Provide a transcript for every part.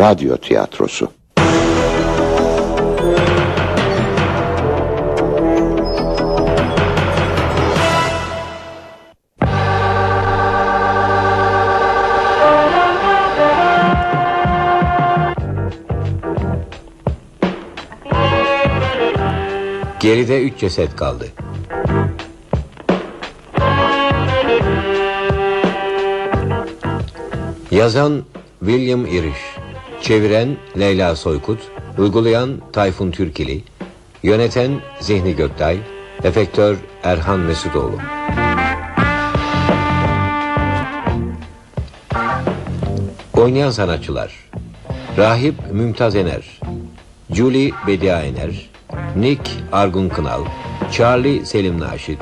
Radyo tiyatrosu. Geride üç ceset kaldı. Yazan William Irish Çeviren Leyla Soykut Uygulayan Tayfun Türkili Yöneten Zihni Göktay Efektör Erhan Mesutoğlu. Oynayan sanatçılar Rahip Mümtaz Ener Julie Bedia Ener Nick Argun Kınal Charlie Selim Naşit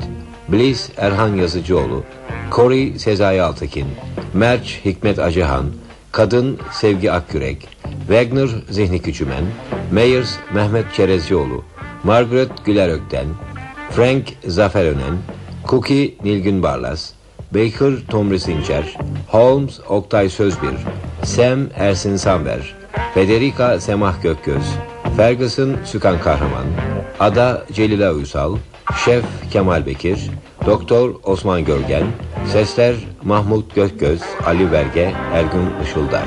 Bliss Erhan Yazıcıoğlu Corey Sezai Altekin Merç Hikmet Acıhan Kadın Sevgi Akgürek Wagner Zihni Küçümen Meyers Mehmet Çerezcioğlu Margaret Güler Ökten Frank Zafer Önen Cookie Nilgün Barlas Baker Tomris İncer Holmes Oktay Sözbir Sam Ersin Samver Federica Semah Gökgöz Ferguson Sükan Kahraman Ada Celila Uysal Şef Kemal Bekir Doktor Osman Görgen Sesler Mahmut Gökgöz Ali Verge Ergün Işıldar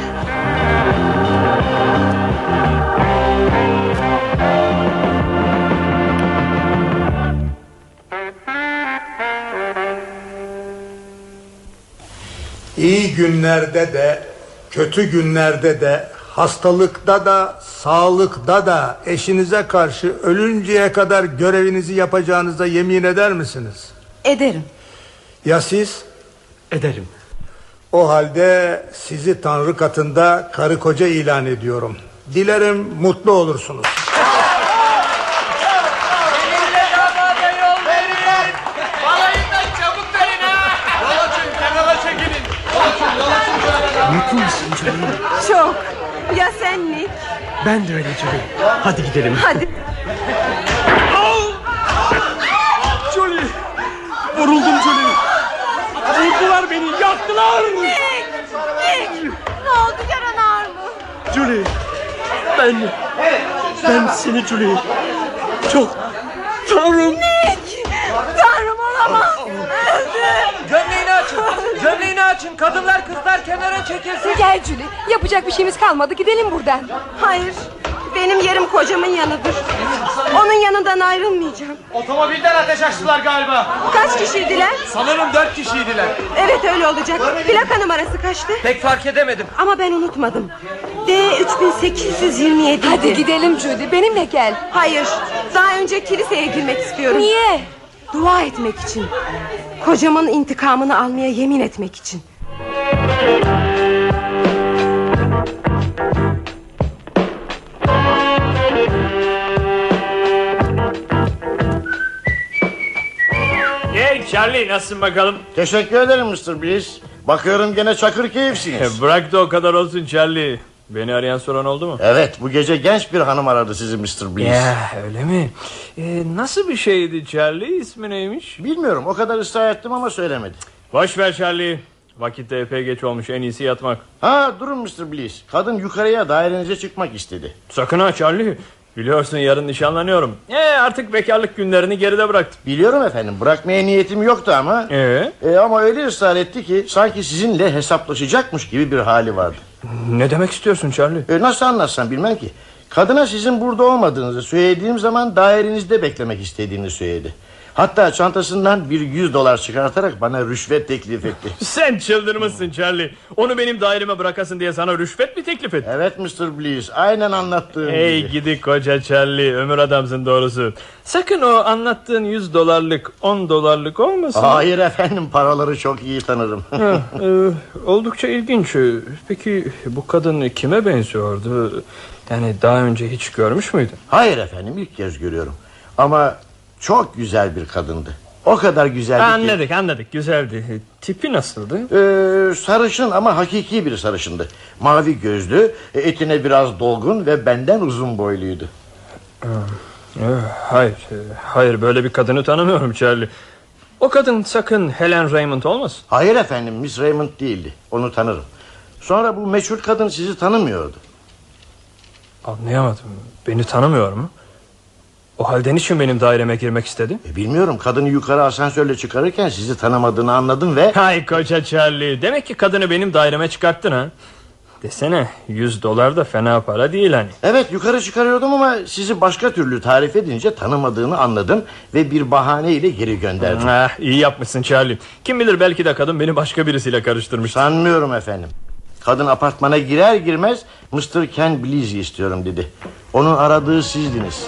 İyi günlerde de kötü günlerde de hastalıkta da sağlıkta da eşinize karşı ölünceye kadar görevinizi yapacağınıza yemin eder misiniz? Ederim. Ya siz? Ederim. O halde sizi Tanrı katında karı koca ilan ediyorum. Dilerim mutlu olursunuz. Mutlu musun Julie? Çok. Ya sen Nick? Ben de öyle Julie. Hadi gidelim. Hadi. Julie. Vuruldum Julie. Vurdular beni yaktılar. Nick! Nick! Ne oldu yaran ağır mı? Julie. Ben... Ben seni Julie. Çok... Tanrım. Nick! Tanrım olamaz. Öldü. Gömleğini açın. Gömleğini açın. Kadınlar kızlar kenara çekilsin. Gel Julie. Yapacak bir şeyimiz kalmadı. Gidelim buradan. Hayır. Benim yerim kocamın yanıdır. Onun yanından ayrılmayacağım. Otomobilden ateş açtılar galiba. Kaç kişiydiler? Sanırım dört kişiydiler. Evet öyle olacak. Plaka numarası kaçtı? Pek fark edemedim. Ama ben unutmadım. D 3827. Hadi gidelim Judy. Benimle gel. Hayır. Daha önce kiliseye girmek istiyorum. Niye? Dua etmek için. Kocamın intikamını almaya yemin etmek için. Hey Charlie nasılsın bakalım? Teşekkür ederim Mr. Bliss. Bakıyorum gene çakır keyifsiniz. Bırak da o kadar olsun Charlie. Beni arayan soran oldu mu? evet bu gece genç bir hanım aradı sizi Mr. Bliss. Ya öyle mi? Ee, nasıl bir şeydi Charlie? İsmi neymiş? Bilmiyorum o kadar ısrar ettim ama söylemedi. Boş ver Charlie. Vakitte epey geç olmuş en iyisi yatmak. Ha durun Mr. Bliss. Kadın yukarıya dairenize çıkmak istedi. Sakın ha Charlie. Biliyorsun yarın nişanlanıyorum. Ee, artık bekarlık günlerini geride bıraktım. Biliyorum efendim bırakmaya niyetim yoktu ama. Ee? E, ama öyle ısrar etti ki sanki sizinle hesaplaşacakmış gibi bir hali vardı. Ne demek istiyorsun Charlie? E, nasıl anlatsam bilmem ki. Kadına sizin burada olmadığınızı söylediğim zaman dairenizde beklemek istediğini söyledi. Hatta çantasından bir yüz dolar çıkartarak bana rüşvet teklif etti. Sen çıldırmışsın Charlie. Onu benim daireme bırakasın diye sana rüşvet mi teklif etti? Evet Mr. Bliss aynen anlattığım Hey gibi. gidi koca Charlie ömür adamsın doğrusu. Sakın o anlattığın 100 dolarlık 10 dolarlık olmasın. Hayır efendim paraları çok iyi tanırım. Ha, e, oldukça ilginç. Peki bu kadın kime benziyordu? Yani daha önce hiç görmüş müydün? Hayır efendim ilk kez görüyorum. Ama çok güzel bir kadındı. O kadar güzeldi ki. Anladık anladık güzeldi. Tipi nasıldı? Ee, sarışın ama hakiki bir sarışındı. Mavi gözlü, etine biraz dolgun ve benden uzun boyluydu. Ee, Hayır, e, hayır böyle bir kadını tanımıyorum Charlie. O kadın sakın Helen Raymond olmasın. Hayır efendim Miss Raymond değildi. Onu tanırım. Sonra bu meşhur kadın sizi tanımıyordu. Anlayamadım. Beni tanımıyor mu? O halde niçin benim daireme girmek istedi? E, bilmiyorum kadını yukarı asansörle çıkarırken sizi tanımadığını anladım ve... Hay koca Charlie. Demek ki kadını benim daireme çıkarttın ha. Desene 100 dolar da fena para değil hani. Evet yukarı çıkarıyordum ama sizi başka türlü tarif edince tanımadığını anladım ve bir bahane ile geri gönderdim. Ah, iyi yapmışsın Charlie. Kim bilir belki de kadın beni başka birisiyle karıştırmış. Sanmıyorum efendim. Kadın apartmana girer girmez Mr. Ken Bleasy istiyorum dedi. Onun aradığı sizdiniz.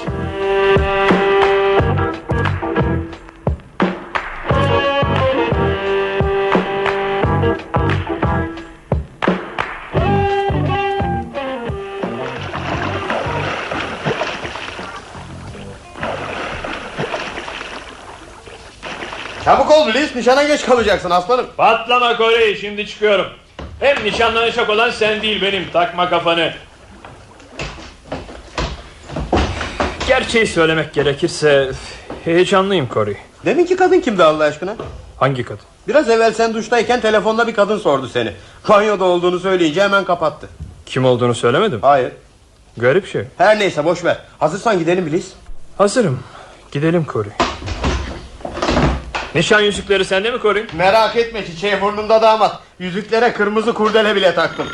Çabuk ol Bliss nişana geç kalacaksın aslanım. Patlama Corey şimdi çıkıyorum. Hem nişanlanacak olan sen değil benim takma kafanı. Gerçeği söylemek gerekirse heyecanlıyım Corey. Deminki kadın kimdi Allah aşkına? Hangi kadın? Biraz evvel sen duştayken telefonda bir kadın sordu seni. Banyoda olduğunu söyleyince hemen kapattı. Kim olduğunu söylemedim. Hayır. Garip şey. Her neyse boş ver. Hazırsan gidelim Bliss. Hazırım. Gidelim Corey. Nişan yüzükleri sende mi Corey? Merak etme çiçeği burnunda damat. Yüzüklere kırmızı kurdele bile taktım.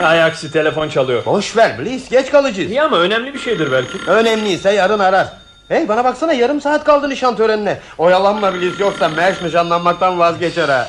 Ay aksi telefon çalıyor. Boş ver Bliss geç kalacağız. İyi ama önemli bir şeydir belki. Önemliyse yarın arar. Hey bana baksana yarım saat kaldı nişan törenine. Oyalanma Bliss yoksa Merş nişanlanmaktan vazgeçer ha.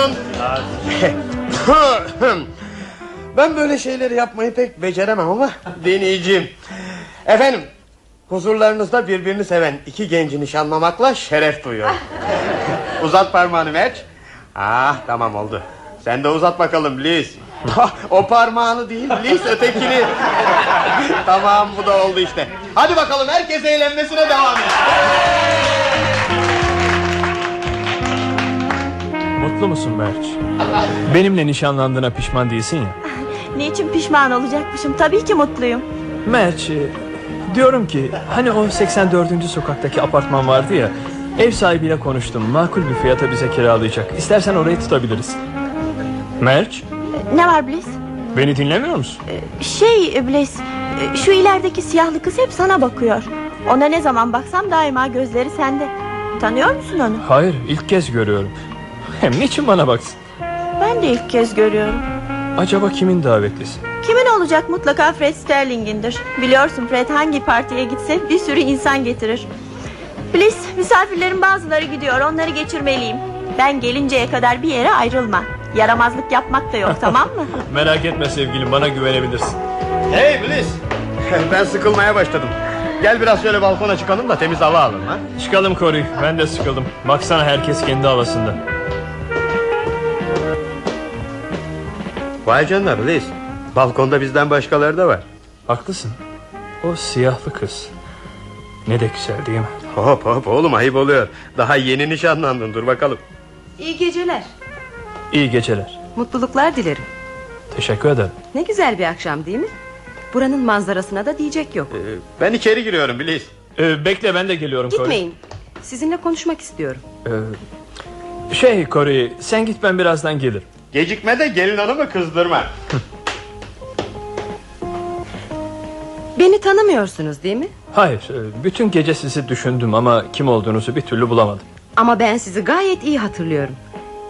Susun. ben böyle şeyleri yapmayı pek beceremem ama deneyeceğim. Efendim huzurlarınızda birbirini seven iki genci nişanlamakla şeref duyuyorum. uzat parmağını Merç. Ah tamam oldu. Sen de uzat bakalım Liz. o parmağını değil Liz ötekini. tamam bu da oldu işte. Hadi bakalım herkes eğlenmesine devam et. Mutlu musun Merç? Benimle nişanlandığına pişman değilsin ya. Niçin pişman olacakmışım? Tabii ki mutluyum. Merç, e, diyorum ki hani o 84. sokaktaki apartman vardı ya. Ev sahibiyle konuştum. Makul bir fiyata bize kiralayacak. İstersen orayı tutabiliriz. Merç, Ne var Bliss? beni dinlemiyor musun? Şey Bliss, şu ilerideki siyahlı kız hep sana bakıyor. Ona ne zaman baksam daima gözleri sende. Tanıyor musun onu? Hayır, ilk kez görüyorum. Hem niçin bana baksın? Ben de ilk kez görüyorum. Acaba kimin davetlisi? Kimin olacak mutlaka Fred Sterling'indir. Biliyorsun Fred hangi partiye gitse bir sürü insan getirir. Bliss, misafirlerin bazıları gidiyor. Onları geçirmeliyim. Ben gelinceye kadar bir yere ayrılma. Yaramazlık yapmak da yok tamam mı? Merak etme sevgilim, bana güvenebilirsin. Hey Bliss. ben sıkılmaya başladım. Gel biraz şöyle balkona çıkalım da temiz hava alalım ha. Çıkalım Corey, ben de sıkıldım. Baksana herkes kendi havasında. Vay canına Bliss. Balkonda bizden başkaları da var. Haklısın. O siyahlı kız. Ne de güzel değil mi? Hop hop oğlum ayıp oluyor. Daha yeni nişanlandın dur bakalım. İyi geceler. İyi geceler. Mutluluklar dilerim. Teşekkür ederim. Ne güzel bir akşam değil mi? Buranın manzarasına da diyecek yok. Ee, ben içeri giriyorum Bliss. Ee, bekle ben de geliyorum Corey. Gitmeyin. Sizinle konuşmak istiyorum. Ee, şey Corey, sen git ben birazdan gelirim. Gecikme de gelin hanımı kızdırma. Beni tanımıyorsunuz değil mi? Hayır, e, bütün gece sizi düşündüm ama kim olduğunuzu bir türlü bulamadım. Ama ben sizi gayet iyi hatırlıyorum.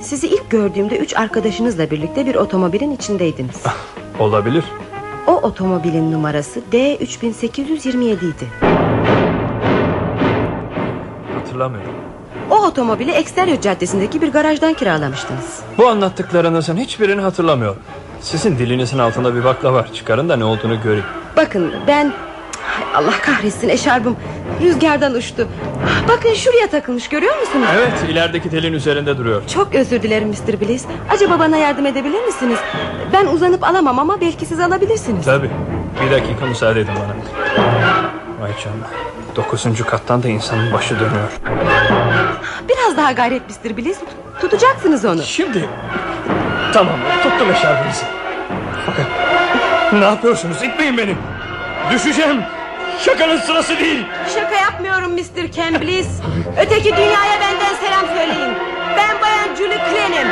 Sizi ilk gördüğümde üç arkadaşınızla birlikte bir otomobilin içindeydiniz. Olabilir. O otomobilin numarası D3827 idi. Hatırlamıyorum. O otomobili Exterior Caddesi'ndeki bir garajdan kiralamıştınız. Bu anlattıklarınızın hiçbirini hatırlamıyorum. Sizin dilinizin altında bir bakla var. Çıkarın da ne olduğunu göreyim. Bakın ben... Allah kahretsin eşarbım. Rüzgardan uçtu. Bakın şuraya takılmış görüyor musunuz? Evet, ilerideki telin üzerinde duruyor. Çok özür dilerim Mr. Bliss. Acaba bana yardım edebilir misiniz? Ben uzanıp alamam ama belki siz alabilirsiniz. Tabii. Bir dakika müsaade edin bana. Vay canına. Dokuzuncu kattan da insanın başı dönüyor. Biraz daha gayret Mr. Bliss. Tutacaksınız onu. Şimdi. Tamam tuttum eşarbınızı. Fakat ne yapıyorsunuz? İtmeyin beni. Düşeceğim. Şakanın sırası değil. Şaka yapmıyorum Mr. Ken Bliss. Öteki dünyaya benden selam söyleyin. Ben bayan Julie Cren'im.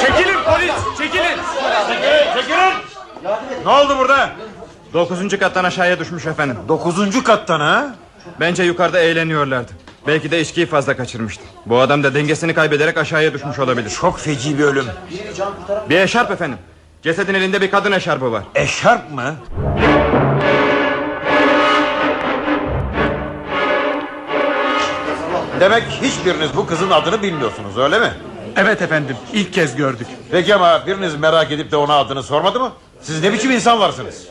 Çekilin polis çekilin. Çekilin. Ne oldu burada? Dokuzuncu kattan aşağıya düşmüş efendim. Dokuzuncu kattan ha? Bence yukarıda eğleniyorlardı. Belki de içkiyi fazla kaçırmıştı. Bu adam da dengesini kaybederek aşağıya düşmüş olabilir. Çok feci bir ölüm. Bir eşarp efendim. Cesedin elinde bir kadın eşarbı var. Eşarp mı? Demek hiçbiriniz bu kızın adını bilmiyorsunuz öyle mi? Evet efendim ilk kez gördük. Peki ama biriniz merak edip de ona adını sormadı mı? Siz ne biçim insanlarsınız?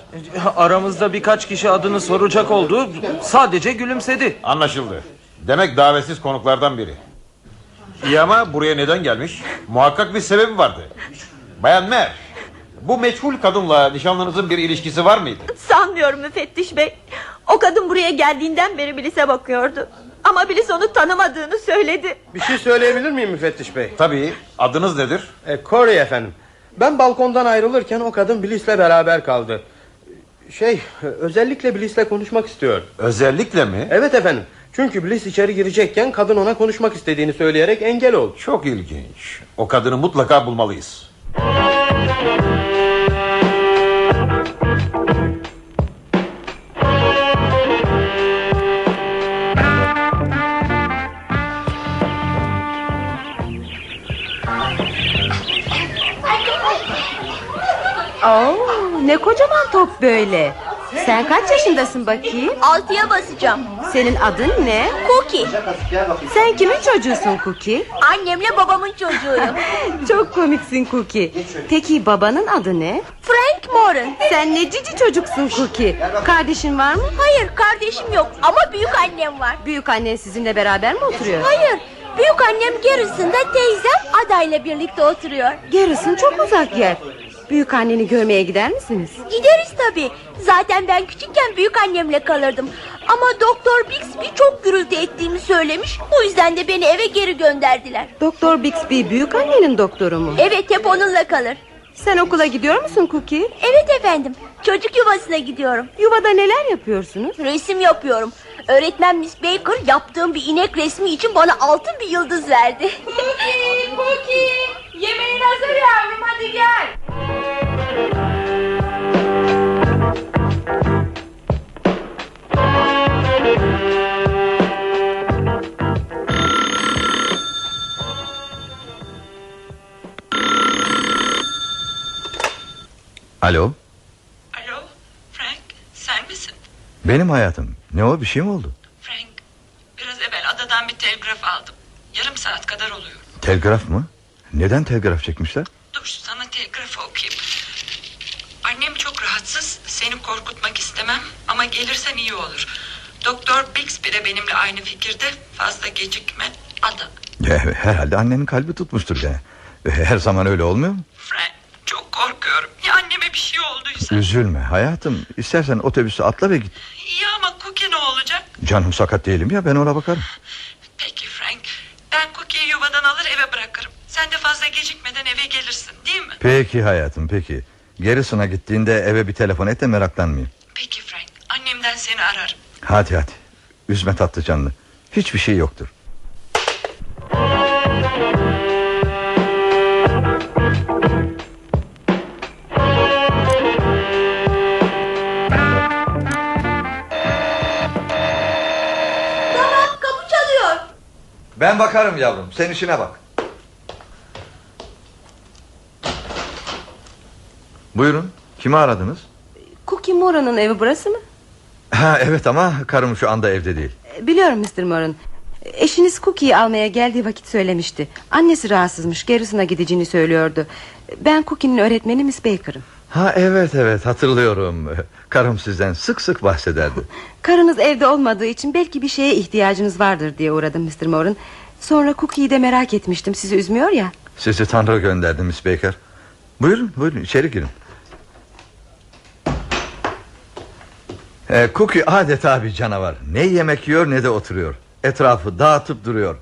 Aramızda birkaç kişi adını soracak oldu. Sadece gülümsedi. Anlaşıldı. Demek davetsiz konuklardan biri. İyi ama buraya neden gelmiş? Muhakkak bir sebebi vardı. Bayan Mer, bu meçhul kadınla nişanlınızın bir ilişkisi var mıydı? Sanmıyorum müfettiş bey. O kadın buraya geldiğinden beri Bilis'e bakıyordu. Ama Bilis onu tanımadığını söyledi. Bir şey söyleyebilir miyim müfettiş bey? Tabii. Adınız nedir? E, Corey efendim. Ben balkondan ayrılırken o kadın Bilis'le beraber kaldı. Şey özellikle Bilis'le konuşmak istiyor. Özellikle mi? Evet efendim. Çünkü Bilis içeri girecekken kadın ona konuşmak istediğini söyleyerek engel oldu. Çok ilginç. O kadını mutlaka bulmalıyız. Oo, ne kocaman top böyle. Sen kaç yaşındasın bakayım? Altıya basacağım. Senin adın ne? Cookie. Sen kimin çocuğusun Cookie? Annemle babamın çocuğuyum. Çok komiksin Cookie. Peki babanın adı ne? Frank Moran. Sen ne cici çocuksun Cookie. Kardeşin var mı? Hayır kardeşim yok ama büyük annem var. Büyük annen sizinle beraber mi oturuyor? Hayır. Büyük annem Garrison'da teyzem adayla birlikte oturuyor. Garrison çok uzak yer. Büyük anneni görmeye gider misiniz? Gideriz tabii. Zaten ben küçükken büyük annemle kalırdım. Ama Doktor Bixby çok gürültü ettiğimi söylemiş. Bu yüzden de beni eve geri gönderdiler. Doktor Bixby büyük annenin doktoru mu? Evet hep onunla kalır. Sen okula gidiyor musun Cookie? Evet efendim. Çocuk yuvasına gidiyorum. Yuvada neler yapıyorsunuz? Resim yapıyorum. Öğretmen Miss Baker yaptığım bir inek resmi için bana altın bir yıldız verdi. Cookie, Cookie. Yemeğin hazır yavrum hadi gel. Alo Alo Frank sen misin? benim hayatım ne o bir şey mi oldu Frank biraz evvel adadan bir telgraf aldım. Yarım saat kadar oluyor. Telgraf mı neden telgraf çekmişler Dur sana telgrafı okuyayım. Annem çok rahatsız. Seni korkutmak istemem ama gelirsen iyi olur. Doktor Bixby de benimle aynı fikirde. Fazla gecikme. Ada. Herhalde annenin kalbi tutmuştur gene her zaman öyle olmuyor mu Frank çok korkuyorum. Anneme bir şey olduysa? üzülme hayatım istersen otobüsü atla ve git İyi ama Cookie ne olacak? canım sakat değilim ya ben ona bakarım Peki Frank. Ben Cookie'yi yuvadan alır eve bırakırım. Sen de fazla gecikmeden eve gelirsin değil mi? peki hayatım peki Gerisine gittiğinde eve bir telefon et de meraklanmayayım Peki Frank. Annemden seni ararım. Hadi hadi üzme tatlı canlı hiçbir şey yoktur Ben bakarım yavrum sen işine bak Buyurun kimi aradınız Cookie Moran'ın evi burası mı? Ha evet ama karım şu anda evde değil. E, Biliyorum Mr. Moran. Eşiniz Cookie'yi almaya geldiği vakit söylemişti. Annesi rahatsızmış. Garrison'a gideceğini söylüyordu. Ben Cookie'nin öğretmeni Miss Baker'ım. Ha evet evet hatırlıyorum. Karım sizden sık sık bahsederdi. Karınız evde olmadığı için belki bir şeye ihtiyacınız vardır diye uğradım Mr. Moran. Sonra Cookie'yi de merak etmiştim sizi üzmüyor ya Sizi Tanrı gönderdi Miss Baker. Buyurun buyurun içeri girin. Ee, Cookie adeta bir canavar. Ne yemek yiyor ne de oturuyor. Etrafı dağıtıp duruyor.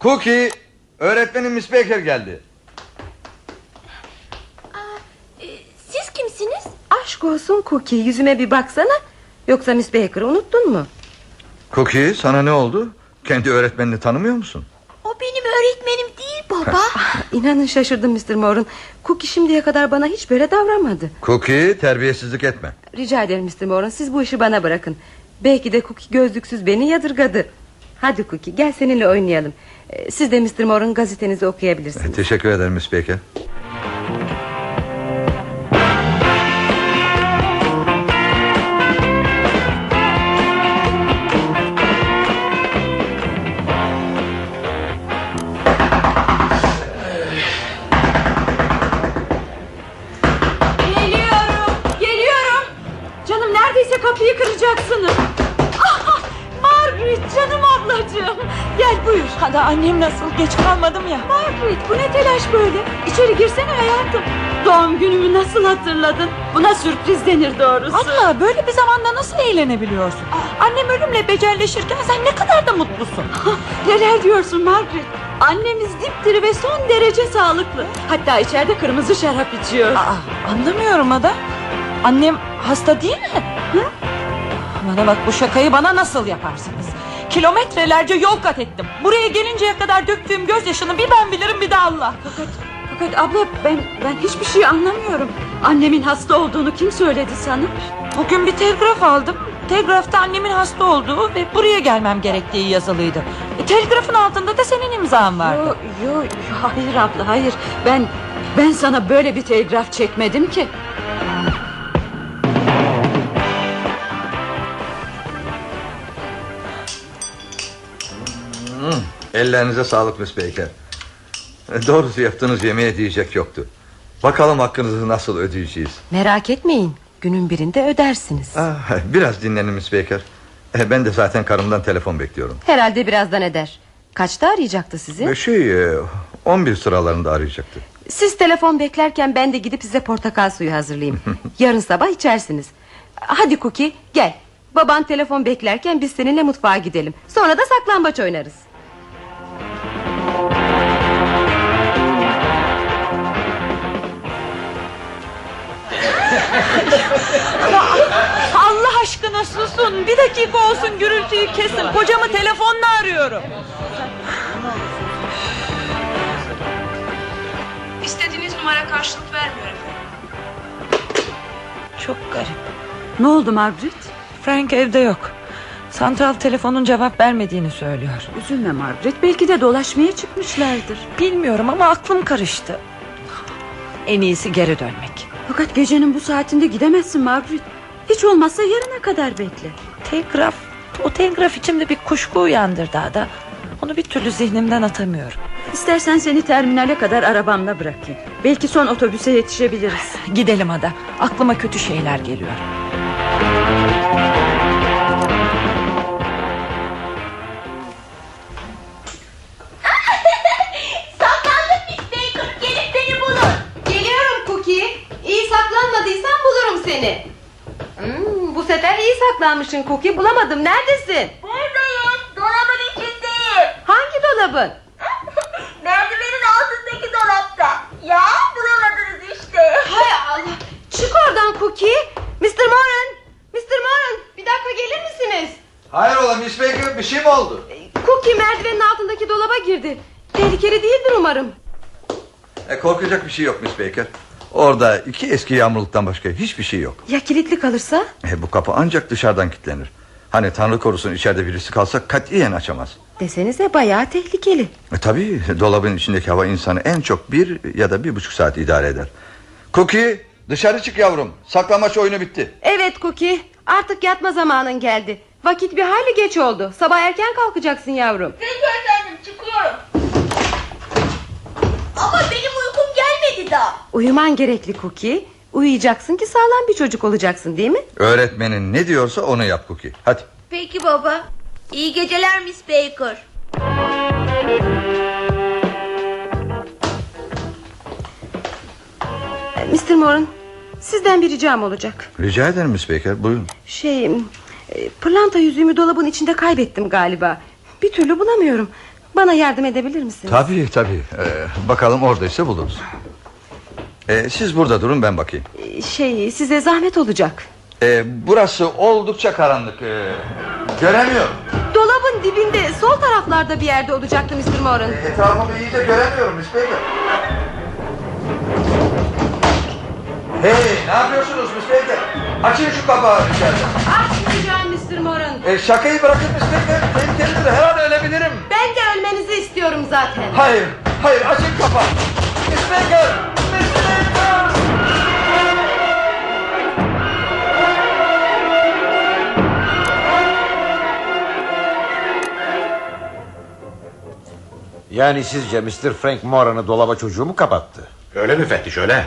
Cookie, öğretmenim Miss Baker geldi. Siz kimsiniz? Aşk olsun Cookie yüzüme bir baksana Yoksa Miss Baker'ı unuttun mu? Cookie sana ne oldu? Kendi öğretmenini tanımıyor musun? O benim öğretmenim değil baba İnanın şaşırdım Mr. Moran Cookie şimdiye kadar bana hiç böyle davranmadı Cookie terbiyesizlik etme. Rica ederim Mr. Moran siz bu işi bana bırakın Belki de Cookie gözlüksüz beni yadırgadı Hadi Cookie gel seninle oynayalım Ee, Siz de Mr. Moran gazetenizi okuyabilirsiniz Teşekkür ederim Miss Baker. Hadi annem nasıl geç kalmadım ya. Margaret bu ne telaş böyle? İçeri girsene hayatım. Doğum günümü nasıl hatırladın? Buna sürpriz denir doğrusu. Abla böyle bir zamanda nasıl eğlenebiliyorsun? Annem ölümle becerleşirken sen ne kadar da mutlusun. Neler diyorsun Margaret? Annemiz dipdiri ve son derece sağlıklı. Hatta içeride kırmızı şarap içiyor. Aa, anlamıyorum Ada. Annem hasta değil mi? Hı? Bana bak bu şakayı bana nasıl yaparsınız? Kilometrelerce yol kat ettim. Buraya gelinceye kadar döktüğüm gözyaşını bir ben bilirim bir de Allah. Fakat, fakat abla ben ben hiçbir şey anlamıyorum. Annemin hasta olduğunu kim söyledi sana? Bugün bir telgraf aldım. Telgrafta annemin hasta olduğu ve buraya gelmem gerektiği yazılıydı. E, telgrafın altında da senin imzan vardı. Yo, yo, yo, hayır abla hayır. Ben ben sana böyle bir telgraf çekmedim ki. Ellerinize sağlık. E, Doğrusu yaptığınız yemeğe diyecek yoktu. Bakalım hakkınızı nasıl ödeyeceğiz. Merak etmeyin günün birinde ödersiniz Ah, biraz dinlenin Miss Baker. E, Ben de zaten karımdan telefon bekliyorum. Herhalde birazdan eder Kaçta arayacaktı sizi? Ve Şey e, 11 sıralarında arayacaktı. Siz telefon beklerken ben de gidip size portakal suyu hazırlayayım. Yarın sabah içersiniz. Hadi Cookie gel. Baban telefon beklerken biz seninle mutfağa gidelim. Sonra da saklambaç oynarız. Allah aşkına susun. Bir dakika olsun gürültüyü kesin. Kocamı telefonla arıyorum. İstediğiniz numara karşılık vermiyor efendim. Çok garip. Ne oldu Margaret? Frank evde yok. Santral telefonun cevap vermediğini söylüyor. Üzülme Margaret belki de dolaşmaya çıkmışlardır. Bilmiyorum ama aklım karıştı. En iyisi geri dönmek. Fakat gecenin bu saatinde gidemezsin Margaret. Hiç olmazsa yarına kadar bekle. Telgraf, o telgraf içimde bir kuşku uyandırdı Ada. Onu bir türlü zihnimden atamıyorum. İstersen seni terminale kadar arabamla bırakayım. Belki son otobüse yetişebiliriz. Gidelim Ada. Aklıma kötü şeyler geliyor. Saklanmışsın Cookie. Bulamadım. Neredesin? Buradayım. Dolabın içindeyim. Hangi dolabın? Merdivenin altındaki dolapta. Ya bulamadınız işte. Hay Allah. Çık oradan Cookie. Mr. Moran. Mr. Moran. Bir dakika gelir misiniz? Hayrola Miss Baker bir şey mi oldu? Cookie merdivenin altındaki dolaba girdi. Tehlikeli değildir umarım. E, korkacak bir şey yok Miss Baker. Orada iki eski yağmurluktan başka hiçbir şey yok. Ya kilitli kalırsa? E, bu kapı ancak dışarıdan kilitlenir. Hani Tanrı korusun içeride birisi kalsa katiyen açamaz. Desenize bayağı tehlikeli. E, tabii dolabın içindeki hava insanı en çok bir ya da bir buçuk saat idare eder. Cookie dışarı çık yavrum. Saklamaç oyunu bitti. Evet Cookie. Artık yatma zamanın geldi. Vakit bir hayli geç oldu. Sabah erken kalkacaksın yavrum. Peki efendim çıkıyorum. Ama benim uykum daha. Uyuman gerekli Cookie. Uyuyacaksın ki sağlam bir çocuk olacaksın değil mi? Öğretmenin ne diyorsa onu yap Cookie. Hadi. Peki baba. İyi geceler Miss Baker. Mr. Moran sizden bir ricam olacak. Rica ederim Miss Baker buyurun. Şey e, pırlanta yüzüğümü dolabın içinde kaybettim galiba. Bir türlü bulamıyorum. Bana yardım edebilir misiniz? Tabii tabii Ee, Bakalım oradaysa buluruz Ee, Siz burada durun ben bakayım Şey size zahmet olacak. Ee, Burası oldukça karanlık ee, Göremiyorum Dolabın dibinde sol taraflarda bir yerde olacaktı Mr. Moran. Etrafımı iyice göremiyorum Miss Baker Hey ne yapıyorsunuz Miss Baker Açın şu kapağı içeride Açmayacağım Mr. Moran. ee, Şakayı bırakın Miss Baker Tehlikelidir her an ölebilirim Ben de ölmenizi istiyorum zaten. Hayır hayır açın kapağı Miss Baker Miss Yani sizce Mr. Frank Moran'ı dolaba çocuğu mu kapattı? Öyle müfettiş öyle.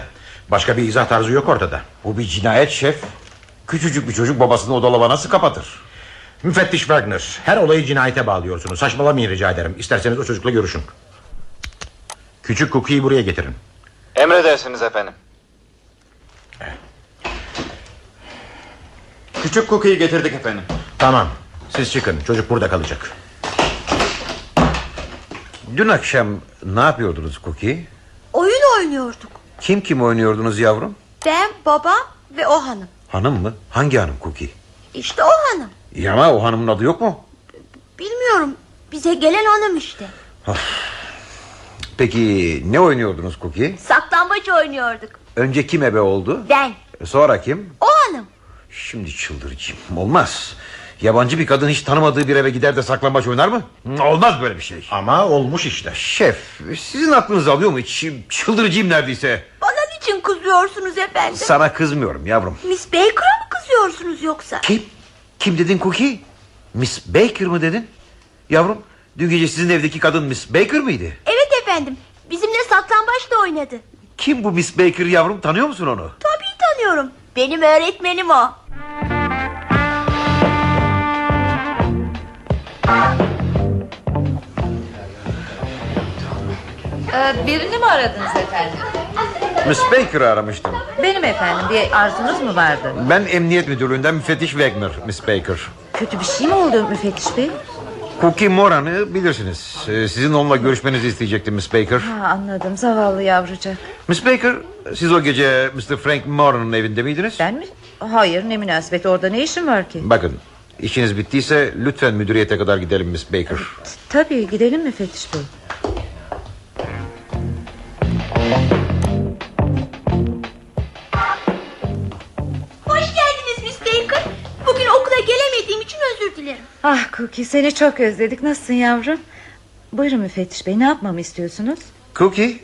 Başka bir izah tarzı yok ortada. Bu bir cinayet şef. Küçücük bir çocuk babasını o dolaba nasıl kapatır? Müfettiş Wagner her olayı cinayete bağlıyorsunuz. Saçmalamayın rica ederim. İsterseniz o çocukla görüşün. Küçük Cookie'yi buraya getirin. Emredersiniz efendim. Küçük Cookie'yi getirdik efendim. Tamam. Siz çıkın. Çocuk burada kalacak. Dün akşam ne yapıyordunuz Cookie? Oyun oynuyorduk. Kim kim oynuyordunuz yavrum? Ben, babam ve o hanım. Hanım mı? Hangi hanım Cookie? İşte o hanım. İyi ama o hanımın adı yok mu? Bilmiyorum. Bize gelen hanım işte. Peki ne oynuyordunuz Cookie? Saklambaç oynuyorduk. Önce kim ebe oldu? Ben. Sonra kim? O hanım. Şimdi çıldıracağım. Olmaz. Yabancı bir kadın hiç tanımadığı bir eve gider de saklambaç oynar mı? Olmaz böyle bir şey. Ama olmuş işte. Şef sizin aklınız alıyor mu hiç? Çıldıracağım neredeyse. Bana niçin kızıyorsunuz efendim? Sana kızmıyorum yavrum. Miss Baker'a mı kızıyorsunuz yoksa? Kim? Kim dedin Cookie? Miss Baker mı dedin? Yavrum dün gece sizin evdeki kadın Miss Baker mıydı? Evet efentim. Bizimle saklambaç da oynadı. Kim bu Miss Baker yavrum tanıyor musun onu? Tabii tanıyorum. Benim öğretmenim o. Ee, birini mi aradınız efendim? Miss Baker'ı aramıştım. Benim efendim bir arzunuz mu vardı? Ben emniyet müdürlüğünden müfettiş Wagner Miss Baker. Kötü bir şey mi oldu müfettiş bey? Cookie Moran'ı bilirsiniz. Ee, Sizin onunla görüşmenizi isteyecektim Miss Baker. Ha, anladım zavallı yavrucak. Miss Baker siz o gece Mr. Frank Moran'ın evinde miydiniz? Ben mi? Hayır ne münasebet orada ne işim var ki? Bakın işiniz bittiyse lütfen müdüriyete kadar gidelim Miss Baker. Tabii gidelim müfettiş bey. Hoş geldiniz Miss Baker. Bugün okula gelemediğim için özür dilerim. Ah Cookie seni çok özledik nasılsın yavrum? Buyurun müfettiş bey ne yapmamı istiyorsunuz? Cookie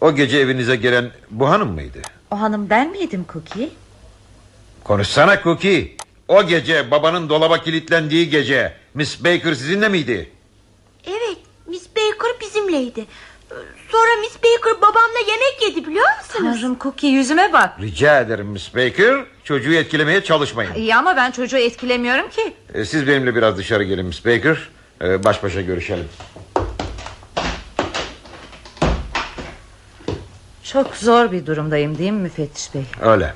o gece evinize gelen bu hanım mıydı? O hanım ben miydim Cookie? Konuşsana Cookie. O gece babanın dolaba kilitlendiği gece Miss Baker sizinle miydi? Evet Miss Baker bizimleydi. Sonra Miss Baker babamla yemek yedi biliyor musunuz? Tanrım Cookie yüzüme bak. Rica ederim Miss Baker. Çocuğu etkilemeye çalışmayın. İyi ama ben çocuğu etkilemiyorum ki. Ee, Siz benimle biraz dışarı gelin Miss Baker. Ee, Baş başa görüşelim. Çok zor bir durumdayım değil mi müfettiş bey? Öyle.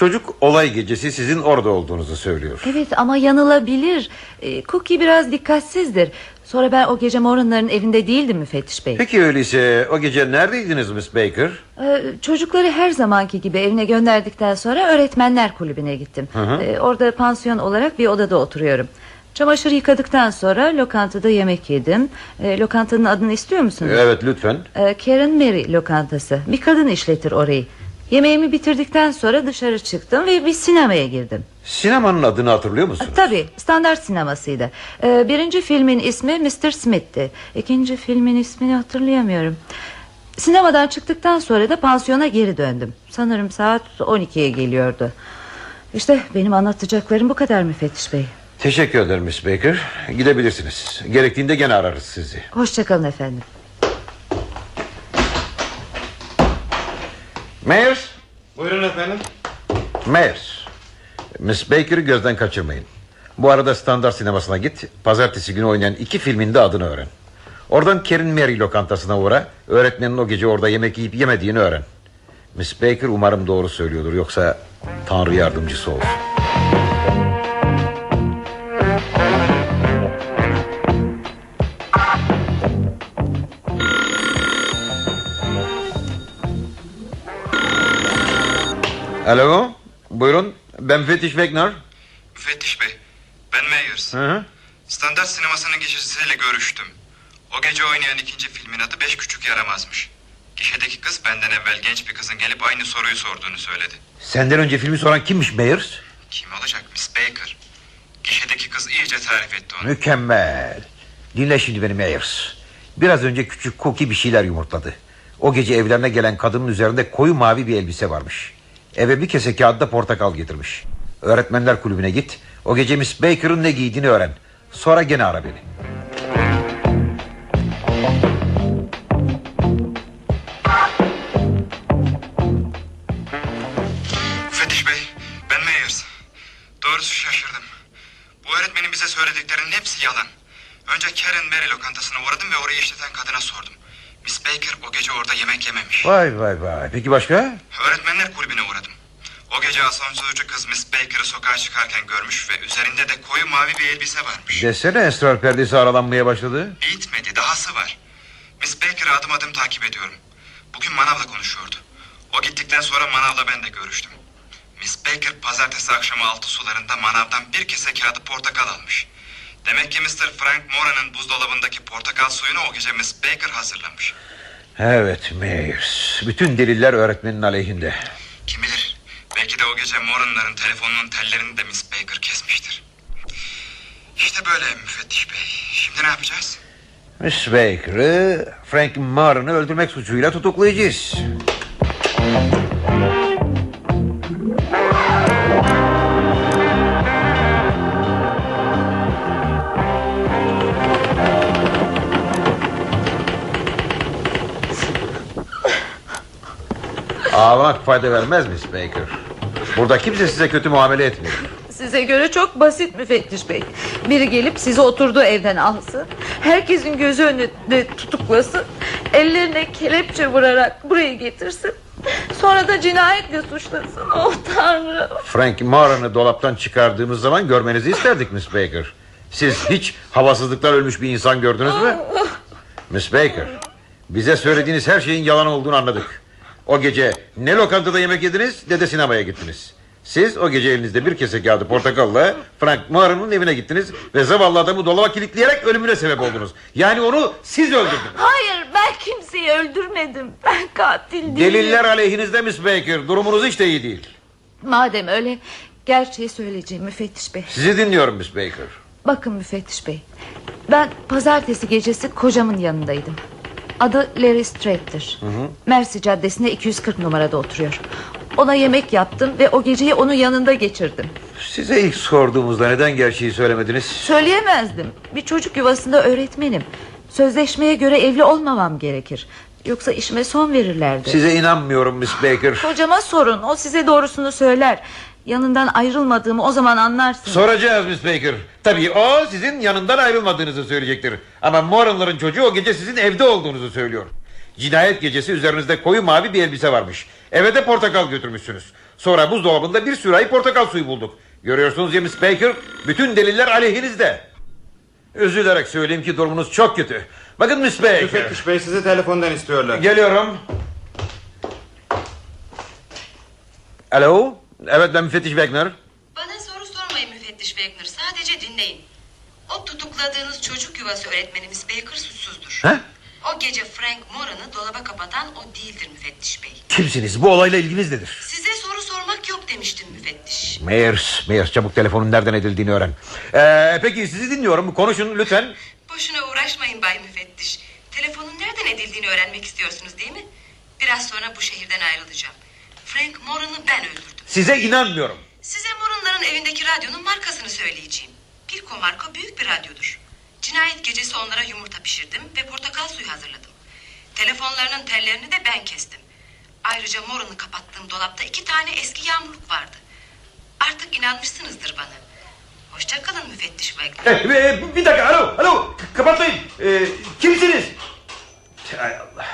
Çocuk olay gecesi sizin orada olduğunuzu söylüyor. Evet ama yanılabilir. Ee, Cookie biraz dikkatsizdir. Sonra ben o gece Moran'ların evinde değildim müfettiş bey. Peki öyleyse o gece neredeydiniz Miss Baker? Ee, çocukları her zamanki gibi evine gönderdikten sonra öğretmenler kulübüne gittim. Hı hı. Ee, orada pansiyon olarak bir odada oturuyorum. Çamaşır yıkadıktan sonra lokantada yemek yedim. Ee, lokantanın adını istiyor musunuz? Evet lütfen. Ee, Karen Mary lokantası. Bir kadın işletir orayı. Yemeğimi bitirdikten sonra dışarı çıktım ve bir sinemaya girdim. Sinemanın adını hatırlıyor musun? Tabii standart sinemasıydı. Ee, birinci filmin ismi Mr. Smith'ti. İkinci filmin ismini hatırlayamıyorum. Sinemadan çıktıktan sonra da pansiyona geri döndüm. Sanırım saat 12'ye geliyordu. İşte benim anlatacaklarım bu kadar müfettiş bey. Teşekkür ederim Miss Baker. Gidebilirsiniz. Gerektiğinde gene ararız sizi. Hoşçakalın efendim. Mayers. Buyurun efendim. Mayers. Miss Baker'ı gözden kaçırmayın. Bu arada standart sinemasına git. Pazartesi günü oynayan iki filmin de adını öğren. Oradan Kerin Mary lokantasına uğra. Öğretmenin o gece orada yemek yiyip yemediğini öğren. Miss Baker umarım doğru söylüyordur. Yoksa Tanrı yardımcısı olsun. Alo, buyurun. Ben Fetiş Wegner. Müfettiş bey. Ben Meyers. Hı hı. Standart sinemasının gişesiyle görüştüm. O gece oynayan ikinci filmin adı Beş Küçük Yaramazmış. Gişedeki kız benden evvel genç bir kızın gelip aynı soruyu sorduğunu söyledi. Senden önce filmi soran kimmiş Meyers? Kim olacak Miss Baker? Gişedeki kız iyice tarif etti onu. Mükemmel. Dinle şimdi beni Meyers. Biraz önce küçük Cookie bir şeyler yumurtladı. O gece evlerine gelen kadının üzerinde koyu mavi bir elbise varmış. Eve bir kese kağıtta portakal getirmiş. Öğretmenler kulübüne git. O gece Miss Baker'ın ne giydiğini öğren. Sonra gene ara beni. Müfettiş bey, ben Meyers. Doğrusu şaşırdım. Bu öğretmenin bize söylediklerinin hepsi yalan. Önce Karen Mary lokantasına uğradım ve orayı işleten kadına sordum. Miss Baker o gece orada yemek yememiş. Vay vay vay. Peki başka? Öğretmenler kulübüne uğradım. O gece asansörcü kız Miss Baker'ı sokağa çıkarken görmüş ve üzerinde de koyu mavi bir elbise varmış. Desene esrar perdesi aralanmaya başladı. Bitmedi, dahası var. Miss Baker'ı adım adım takip ediyorum. Bugün manavla konuşuyordu. O gittikten sonra manavla ben de görüştüm. Miss Baker pazartesi akşamı altı sularında manavdan bir kese kağıdı portakal almış. Demek ki Mr. Frank Moran'ın buzdolabındaki portakal suyunu o gece Miss Baker hazırlamış. Evet Meyers. Bütün deliller öğretmenin aleyhinde. Kim bilir? Belki de o gece Moran'ların telefonunun tellerini de Miss Baker kesmiştir. İşte böyle müfettiş bey. Şimdi ne yapacağız? Miss Baker'ı Frank Martin'ı öldürmek suçuyla tutuklayacağız. Ağlamak fayda vermez Miss Baker. Burada kimse size kötü muamele etmiyor. Size göre çok basit müfettiş bey. Biri gelip sizi oturduğu evden alsın. Herkesin gözü önünde tutuklasın. Ellerine kelepçe vurarak buraya getirsin. Sonra da cinayetle suçlasın. Oh tanrım. Frank Moran'ı dolaptan çıkardığımız zaman görmenizi isterdik Miss Baker. Siz hiç havasızlıktan ölmüş bir insan gördünüz mü? Miss Baker, bize söylediğiniz her şeyin yalan olduğunu anladık. O gece ne lokantada yemek yediniz ne de sinemaya gittiniz. Siz o gece elinizde bir kese kağıdı portakalla Frank Moran'ın evine gittiniz ve zavallı adamı dolaba kilitleyerek ölümüne sebep oldunuz. Yani onu siz öldürdünüz. Hayır ben kimseyi öldürmedim. Ben katil değilim. Deliller aleyhinizde Miss Baker. Durumunuz hiç de iyi değil. Madem öyle gerçeği söyleyeceğim müfettiş bey. Sizi dinliyorum Miss Baker. Bakın müfettiş bey. Ben pazartesi gecesi kocamın yanındaydım. Adı Larry Strait'tir. Mersi Caddesi'nde 240 numarada oturuyor. Ona yemek yaptım ve o geceyi onun yanında geçirdim. Size ilk sorduğumuzda neden gerçeği söylemediniz? Söyleyemezdim. Bir çocuk yuvasında öğretmenim. Sözleşmeye göre evli olmamam gerekir. Yoksa işime son verirlerdi. Size inanmıyorum Miss Baker. Kocama sorun. O size doğrusunu söyler. Yanından ayrılmadığımı o zaman anlarsın. Soracağız Miss Baker. Tabii o sizin yanından ayrılmadığınızı söyleyecektir. Ama Moran'ların çocuğu o gece sizin evde olduğunuzu söylüyor. Cinayet gecesi üzerinizde koyu mavi bir elbise varmış. Eve de portakal götürmüşsünüz. Sonra buzdolabında bir sürahi portakal suyu bulduk. Görüyorsunuz ya Miss Baker, bütün deliller aleyhinizde. Üzülerek söyleyeyim ki durumunuz çok kötü. Bakın Miss Baker. Müfettiş bey sizi telefondan istiyorlar. Geliyorum. Alo. Evet ben müfettiş Wagner. Bana soru sormayın müfettiş Wagner. Sadece dinleyin. O tutukladığınız çocuk yuvası öğretmenimiz Baker suçsuzdur. He? O gece Frank Moran'ı dolaba kapatan o değildir müfettiş bey. Kimsiniz? Bu olayla ilginiz nedir? Size soru sormak yok demiştim müfettiş. Meyers, Meyers çabuk telefonun nereden edildiğini öğren. Ee, peki sizi dinliyorum. Konuşun lütfen. Boşuna uğraşmayın bay müfettiş. Telefonun nereden edildiğini öğrenmek istiyorsunuz değil mi? Biraz sonra bu şehirden ayrılacağım. Frank Moran'ı ben öldürdüm. Size inanmıyorum. Size Moran'ların evindeki radyonun markasını söyleyeceğim. Pilko marka büyük bir radyodur. Cinayet gecesi onlara yumurta pişirdim ve portakal suyu hazırladım. Telefonlarının tellerini de ben kestim. Ayrıca Moran'ı kapattığım dolapta iki tane eski yağmurluk vardı. Artık inanmışsınızdır bana. O Hoşça kalın müfettiş Wagner. Eh, eh, bir dakika alo alo kapatmayın. Eh, kimsiniz? Hay Allah.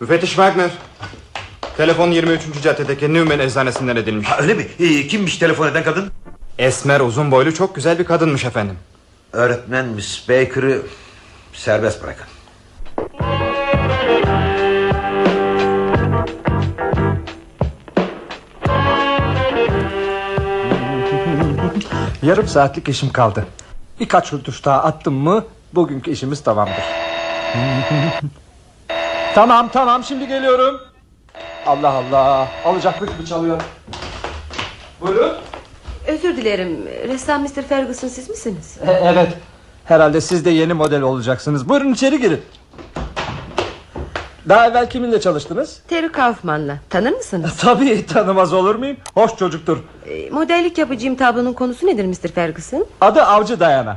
Müfettiş Wagner. Telefon 23. caddedeki Newman eczanesinden edilmiş. öyle mi? Ee, kimmiş telefon eden kadın? Esmer uzun boylu çok güzel bir kadınmış efendim. Öğretmen Miss Baker'ı serbest bırakın. Yarım saatlik işim kaldı. Birkaç tuş daha attım mı bugünkü işimiz tamamdır. tamam tamam şimdi geliyorum. Allah Allah alacaklık mı çalıyor? Buyurun. Özür dilerim. Ressam Mr. Ferguson siz misiniz? E, evet. Herhalde siz de yeni model olacaksınız. Buyurun içeri girin. Daha evvel kiminle çalıştınız? Terry Kaufman'la. Tanır mısınız? Tabii tanımaz olur muyum? Hoş çocuktur. E, modellik yapacağım tablonun konusu nedir Mr. Ferguson? Adı Avcı Dayana.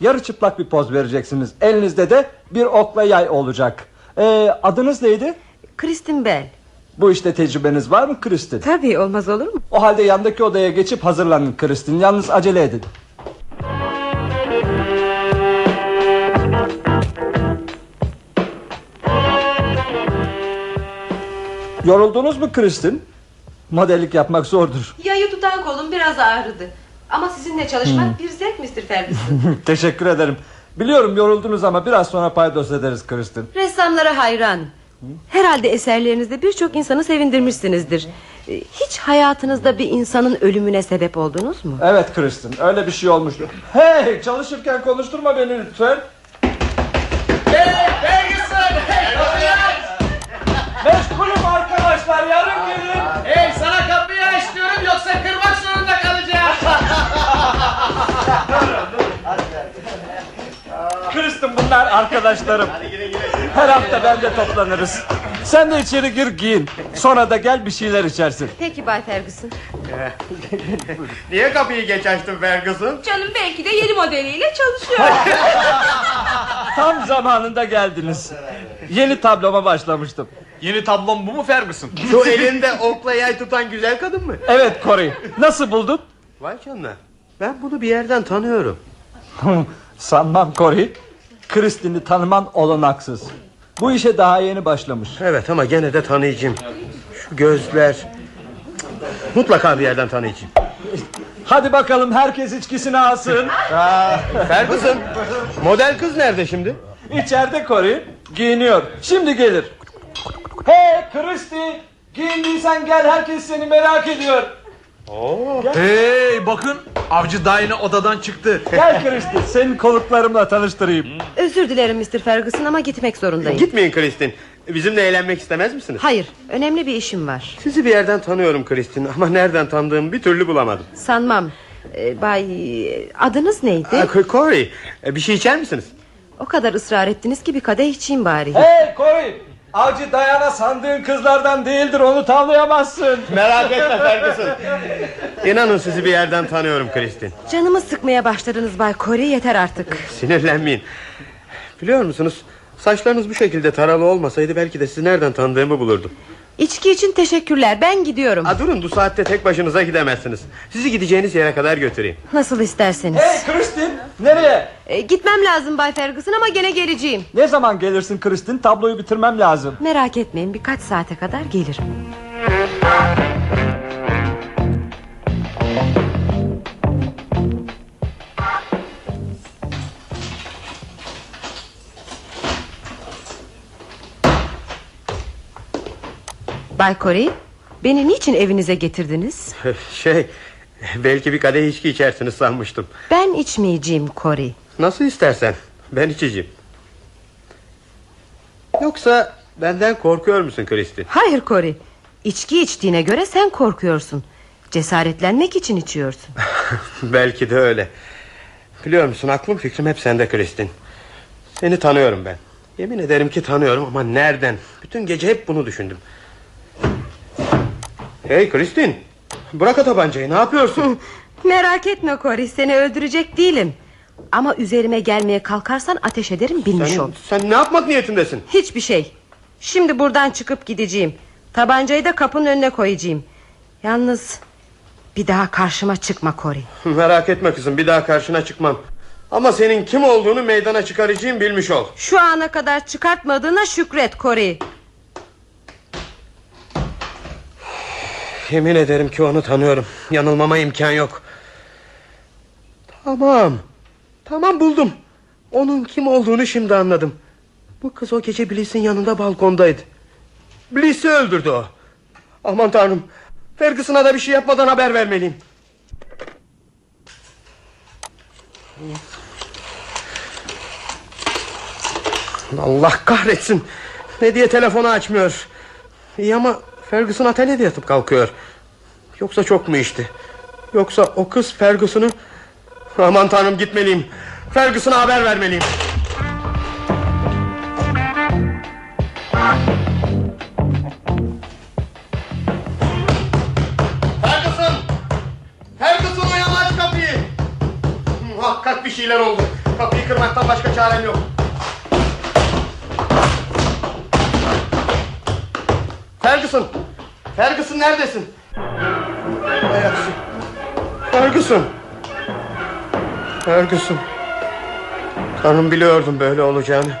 Yarı çıplak bir poz vereceksiniz. Elinizde de bir okla yay olacak. Ee, adınız neydi? Kristin Bell. Bu işte tecrübeniz var mı Kristin? Tabii olmaz olur mu? O halde yandaki odaya geçip hazırlanın Kristin. Yalnız acele edin. Yoruldunuz mu Kristin? Modellik yapmak zordur. Yayı tutan kolum biraz ağrıdı. Ama sizinle çalışmak Hmm. bir zevk Mr. Ferguson. Teşekkür ederim. Biliyorum yoruldunuz ama biraz sonra paydos ederiz Kristin. Ressamlara hayran. Herhalde eserlerinizde birçok insanı sevindirmişsinizdir. E, Hiç hayatınızda bir insanın ölümüne sebep oldunuz mu? Evet Kristin öyle bir şey olmuştu. Hey çalışırken konuşturma beni lütfen. Hey Ferguson! Hey kapıyı Meşgulüm arkadaşlar yarın gelin. Hey sana kapıyı aç diyorum yoksa kırmak zorunda kalacağım. Kristin bunlar arkadaşlarım. Her hafta ben de toplanırız. Sen de içeri gir giyin. Sonra da gel bir şeyler içersin. Peki Bay Ferguson. Niye kapıyı geç açtın Ferguson? Canım belki de yeni modeliyle çalışıyor. Tam zamanında geldiniz. Yeni tabloma başlamıştım. Yeni tablom bu mu Ferguson? Şu elinde okla yay tutan güzel kadın mı? Evet Corey. Nasıl buldun? Vay canına. Ben bunu bir yerden tanıyorum. Sanmam Corey. Kristin'i tanıman olanaksız. Bu işe daha yeni başlamış. Evet ama gene de tanıyacağım. Şu gözler. Mutlaka bir yerden tanıyacağım. Hadi bakalım herkes içkisini alsın. Aa, Ferguson. Model kız nerede şimdi? İçeride Corey. Giyiniyor. Şimdi gelir. Hey Kristi. Giyindiysen gel herkes seni merak ediyor. Hey bakın avcı Dayna odadan çıktı. Gel Kristi senin konuklarımla tanıştırayım. Özür dilerim Mr. Ferguson ama gitmek zorundayım. Gitmeyin Kristin. Bizimle eğlenmek istemez misiniz? Hayır önemli bir işim var. Sizi bir yerden tanıyorum Kristin ama nereden tanıdığımı bir türlü bulamadım. Sanmam. Ee, bay adınız neydi? Aa, Corey e, bir şey içer misiniz? O kadar ısrar ettiniz ki bir kadeh içeyim bari. Hey Corey. Avcı Dayana sandığın kızlardan değildir onu tavlayamazsın. Merak etme Ferguson. İnanın sizi bir yerden tanıyorum Kristin. Canımı sıkmaya başladınız Bay Corey yeter artık. Sinirlenmeyin. Biliyor musunuz? Saçlarınız bu şekilde taralı olmasaydı belki de sizi nereden tanıdığımı bulurdum. İçki için teşekkürler ben gidiyorum. Aa, durun bu saatte tek başınıza gidemezsiniz. Sizi gideceğiniz yere kadar götüreyim. Nasıl isterseniz. Hey Kristin nereye? Ee, gitmem lazım Bay Ferguson ama gene geleceğim. Ne zaman gelirsin Kristin tabloyu bitirmem lazım. Merak etmeyin birkaç saate kadar gelirim. Bay Corey, beni niçin evinize getirdiniz? Şey belki bir kadeh içki içersiniz sanmıştım. Ben içmeyeceğim Corey. Nasıl istersen ben içeceğim. Yoksa benden korkuyor musun Kristin? Hayır Corey. İçki içtiğine göre sen korkuyorsun. Cesaretlenmek için içiyorsun. Belki de öyle. Biliyor musun aklım fikrim hep sende Kristin. Seni tanıyorum ben. Yemin ederim ki tanıyorum ama nereden? Bütün gece hep bunu düşündüm. Hey Kristin. Bırak o tabancayı ne yapıyorsun? Merak etme Corey seni öldürecek değilim. Ama üzerime gelmeye kalkarsan ateş ederim bilmiş sen, ol. sen ne yapmak niyetindesin? Hiçbir şey. Şimdi buradan çıkıp gideceğim. Tabancayı da kapının önüne koyacağım. Yalnız Bir daha karşıma çıkma Cory. Merak etme kızım bir daha karşına çıkmam. Ama senin kim olduğunu meydana çıkaracağım bilmiş ol. Şu ana kadar çıkartmadığına şükret Cory. Yemin ederim ki onu tanıyorum. Yanılmama imkan yok. Tamam. Tamam buldum. Onun kim olduğunu şimdi anladım. Bu kız o gece Bliss'in yanında balkondaydı. Bliss'i öldürdü o. Aman tanrım. Ferguson'a da bir şey yapmadan haber vermeliyim. Allah kahretsin. Ne diye telefonu açmıyor. İyi ama Ferguson atölyede yatıp kalkıyor. Yoksa çok mu içti? Yoksa o kız Ferguson'u... Aman tanrım gitmeliyim. Ferguson'a haber vermeliyim. Ferguson! Ferguson uyan aç kapıyı. Muhakkak bir şeyler oldu. Kapıyı kırmaktan başka çarem yok. Ferguson! Ferguson neredesin? Aksi. Ferguson! Ferguson! Tanrım biliyordum böyle olacağını.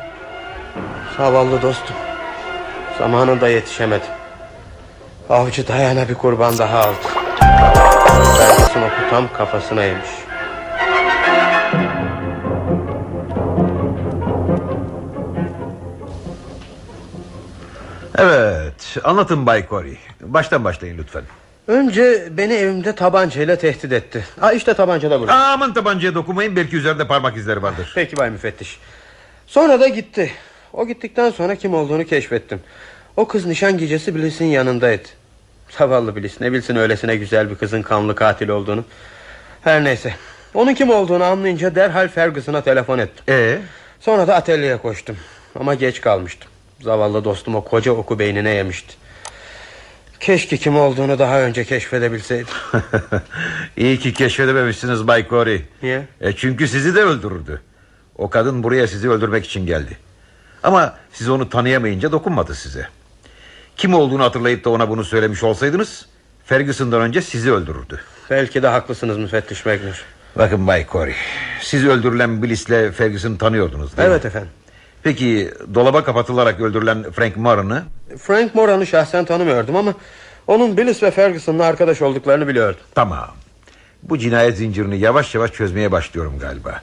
Zavallı dostum. Zamanında yetişemedim. Avcı dayana bir kurban daha aldı. Ferguson oku tam kafasına yemiş. Anlatın Bay Corey. Baştan başlayın lütfen. Önce beni evimde tabancayla tehdit etti. Ha işte tabanca da burada. Aman tabancaya dokunmayın belki üzerinde parmak izleri vardır. Peki Bay Müfettiş. Sonra da gitti. O gittikten sonra kim olduğunu keşfettim. O kız nişan gecesi Bliss'in yanındaydı. Zavallı Bliss ne bilsin öylesine güzel bir kızın kanlı katil olduğunu. Her neyse. Onun kim olduğunu anlayınca derhal Ferguson'a telefon ettim. Ee? Sonra da atölyeye koştum. Ama geç kalmıştım. Zavallı dostum o koca oku beynine yemişti. Keşke kim olduğunu daha önce keşfedebilseydim. İyi ki keşfedememişsiniz Bay Corey. Niye? E çünkü sizi de öldürürdü. O kadın buraya sizi öldürmek için geldi. Ama siz onu tanıyamayınca dokunmadı size. Kim olduğunu hatırlayıp da ona bunu söylemiş olsaydınız... ...Ferguson'dan önce sizi öldürürdü. Belki de haklısınız müfettiş Magnus. Bakın Bay Corey... ...siz öldürülen Bliss'le Ferguson'ı tanıyordunuz değil mi? Evet efendim. Peki dolaba kapatılarak öldürülen Frank Moran'ı... Frank Moran'ı şahsen tanımıyordum ama... ...onun Bliss ve Ferguson'la arkadaş olduklarını biliyordum. Tamam. Bu cinayet zincirini yavaş yavaş çözmeye başlıyorum galiba.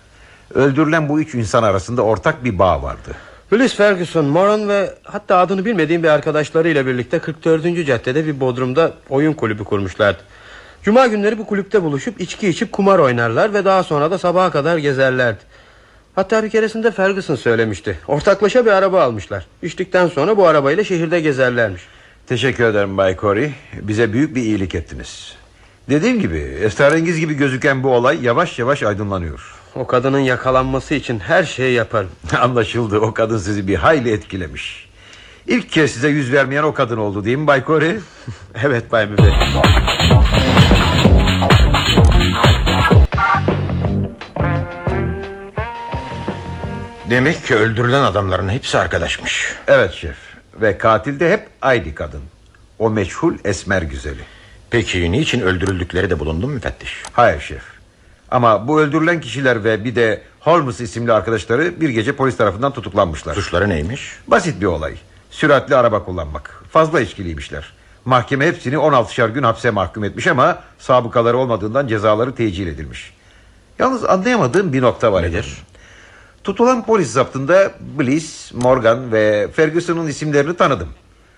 Öldürülen bu üç insan arasında ortak bir bağ vardı. Bliss Ferguson, Moran ve hatta adını bilmediğim bir arkadaşlarıyla birlikte 44. caddede bir bodrumda oyun kulübü kurmuşlardı. Cuma günleri bu kulüpte buluşup içki içip kumar oynarlar ve daha sonra da sabaha kadar gezerlerdi. Hatta bir keresinde Ferguson söylemişti. Ortaklaşa bir araba almışlar. İçtikten sonra bu arabayla şehirde gezerlermiş. Teşekkür ederim Bay Corey. Bize büyük bir iyilik ettiniz. Dediğim gibi esrarengiz gibi gözüken bu olay yavaş yavaş aydınlanıyor. O kadının yakalanması için her şeyi yaparım. Anlaşıldı o kadın sizi bir hayli etkilemiş. İlk kez size yüz vermeyen o kadın oldu değil mi Bay Corey? evet Bay Müfettiş. Demek ki öldürülen adamların hepsi arkadaşmış. Evet şef. Ve katil de hep aynı kadın. O meçhul esmer güzeli. Peki niçin öldürüldükleri de bulundu mu müfettiş? Hayır şef. Ama bu öldürülen kişiler ve bir de Holmes isimli arkadaşları bir gece polis tarafından tutuklanmışlar. Suçları neymiş? Basit bir olay. Süratli araba kullanmak. Fazla içkiliymişler. Mahkeme hepsini 16'şar gün hapse mahkum etmiş ama sabıkaları olmadığından cezaları tecil edilmiş. Yalnız anlayamadığım bir nokta var. Nedir? Tutulan polis zaptında Bliss, Morgan ve Ferguson'un isimlerini tanıdım.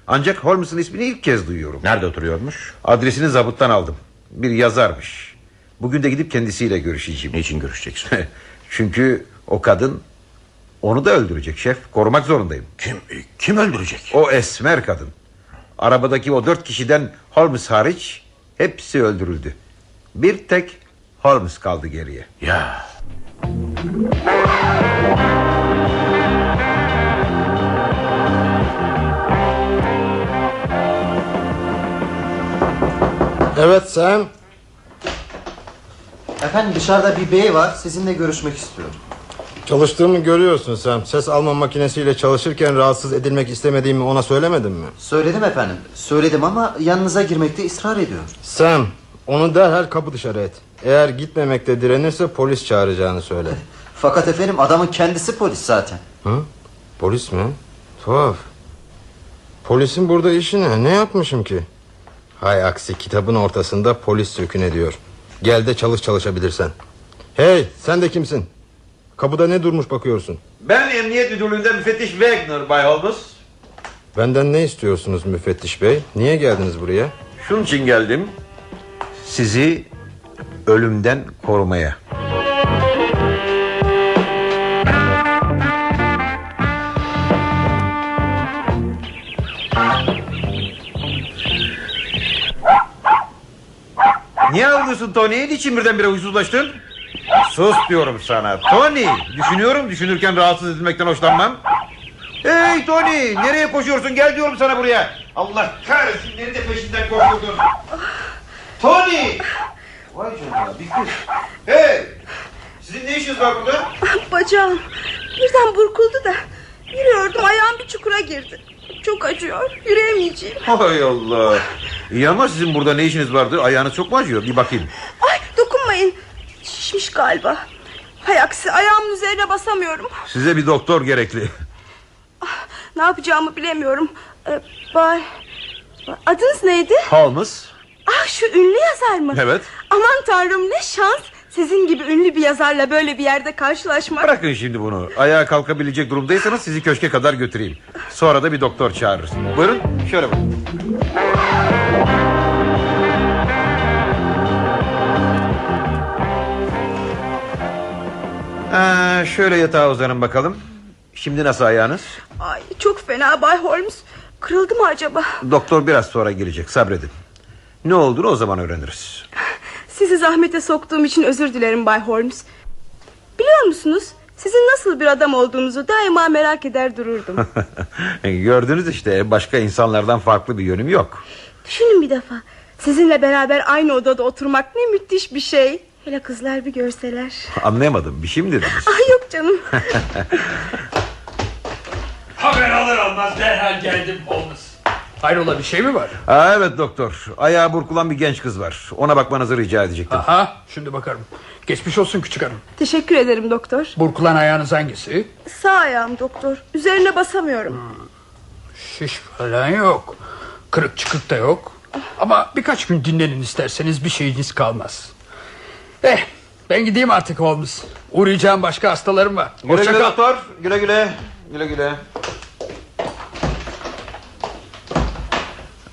Ancak Holmes'un ismini ilk kez duyuyorum. Nerede oturuyormuş? Adresini zabıttan aldım. Bir yazarmış. Bugün de gidip kendisiyle görüşeceğim. Niçin görüşeceksin? Çünkü o kadın onu da öldürecek şef. Korumak zorundayım. Kim kim öldürecek? O esmer kadın. Arabadaki o dört kişiden Holmes hariç hepsi öldürüldü. Bir tek Holmes kaldı geriye. Ya. Evet Sam. Efendim dışarıda bir bey var sizinle görüşmek istiyor. Çalıştığımı görüyorsun Sam. Ses alma makinesiyle çalışırken rahatsız edilmek istemediğimi ona söylemedin mi? Söyledim efendim söyledim ama yanınıza girmekte ısrar ediyor. Sam Onu derhal kapı dışarı et. Eğer gitmemekte direnirse polis çağıracağını söyle. Fakat efendim adamın kendisi polis zaten. Hı? Polis mi? Tuhaf. Polisin burada işi ne? Ne yapmışım ki? Hay aksi kitabın ortasında polis sökün ediyor. Gel de çalış çalışabilirsen. Hey sen de kimsin? Kapıda ne durmuş bakıyorsun? Ben emniyet müdürlüğünde müfettiş Wagner Bay Holmes. Benden ne istiyorsunuz müfettiş bey? Niye geldiniz buraya? Şunun için geldim. Sizi ölümden korumaya. Niye ağlıyorsun Tony? Niçin birdenbire huysuzlaştın? Sus diyorum sana. Tony, düşünüyorum düşünürken rahatsız edilmekten hoşlanmam. Hey Tony, nereye koşuyorsun? Gel diyorum sana buraya. Allah kahretsin, beni de peşinden koşturdun. Tony! Vay canına, bir kız. Hey! Sizin ne işiniz var burada? Bacağım birden burkuldu da yürüyordum ayağım bir çukura girdi. Çok acıyor yürüyemeyeceğim. Hay Allah. İyi ama sizin burada ne işiniz vardı? Ayağınız çok mu acıyor? Bir bakayım. Ay dokunmayın şişmiş galiba. Hay aksi ayağımın üzerine basamıyorum. Size bir doktor gerekli. Ne yapacağımı bilemiyorum. Ee, bay... Adınız neydi? Holmes. Ah şu ünlü yazar mı? Evet. Aman tanrım ne şans. Sizin gibi ünlü bir yazarla böyle bir yerde karşılaşmak. Bırakın şimdi bunu. Ayağa kalkabilecek durumdaysanız sizi köşke kadar götüreyim. Sonra da bir doktor çağırırız. Buyurun şöyle bakın. Aa, şöyle yatağa uzanın bakalım. Şimdi nasıl ayağınız? Ay çok fena Bay Holmes. Kırıldı mı acaba? Doktor biraz sonra gelecek sabredin. Ne olduğunu o zaman öğreniriz. Sizi zahmete soktuğum için özür dilerim Bay Holmes. Biliyor musunuz? Sizin nasıl bir adam olduğunuzu daima merak eder dururdum. Gördünüz işte başka insanlardan farklı bir yönüm yok. Düşünün bir defa. Sizinle beraber aynı odada oturmak ne müthiş bir şey. Hele kızlar bir görseler. Anlayamadım bir şey mi dediniz? Ay yok canım. Haber alır almaz derhal geldim Holmes. Hayrola bir şey mi var? Aa, evet doktor ayağı burkulan bir genç kız var Ona bakmanızı rica edecektim Aha şimdi bakarım. Geçmiş olsun küçük hanım. Teşekkür ederim doktor. Burkulan ayağınız hangisi? Sağ ayağım doktor. Üzerine basamıyorum. Şiş falan yok. Kırık çıkık da yok. Ama birkaç gün dinlenin isterseniz bir şeyiniz kalmaz. Eh ben gideyim artık Holmes. Uğrayacağım başka hastalarım var. Güle Hoşça güle kal. doktor güle güle Güle güle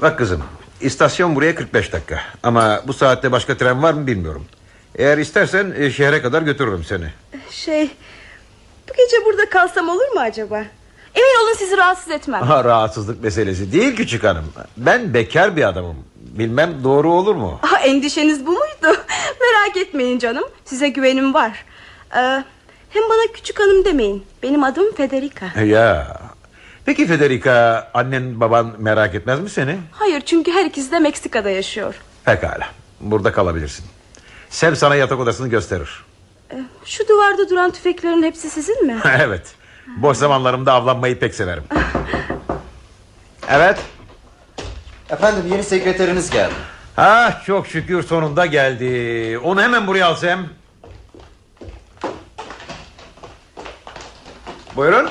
Bak kızım istasyon buraya 45 dakika Ama bu saatte başka tren var mı bilmiyorum Eğer istersen e, şehre kadar götürürüm seni Şey... Bu gece burada kalsam olur mu acaba? Emin olun sizi rahatsız etmem. Aha, Rahatsızlık meselesi değil küçük hanım Ben bekar bir adamım Bilmem doğru olur mu Ah, endişeniz bu muydu? Merak etmeyin canım. Size güvenim var. Ee, hem bana küçük hanım demeyin. Benim adım Federica. Ya Peki Federica annen baban merak etmez mi seni? Hayır çünkü her ikisi de Meksika'da yaşıyor. Pekala burada kalabilirsin Sem sana yatak odasını gösterir Ee, şu duvarda duran tüfeklerin hepsi sizin mi? evet. Boş zamanlarımda avlanmayı pek severim. Evet. Efendim yeni sekreteriniz geldi. Ah çok şükür sonunda geldi. Onu hemen buraya alsam. Buyurun.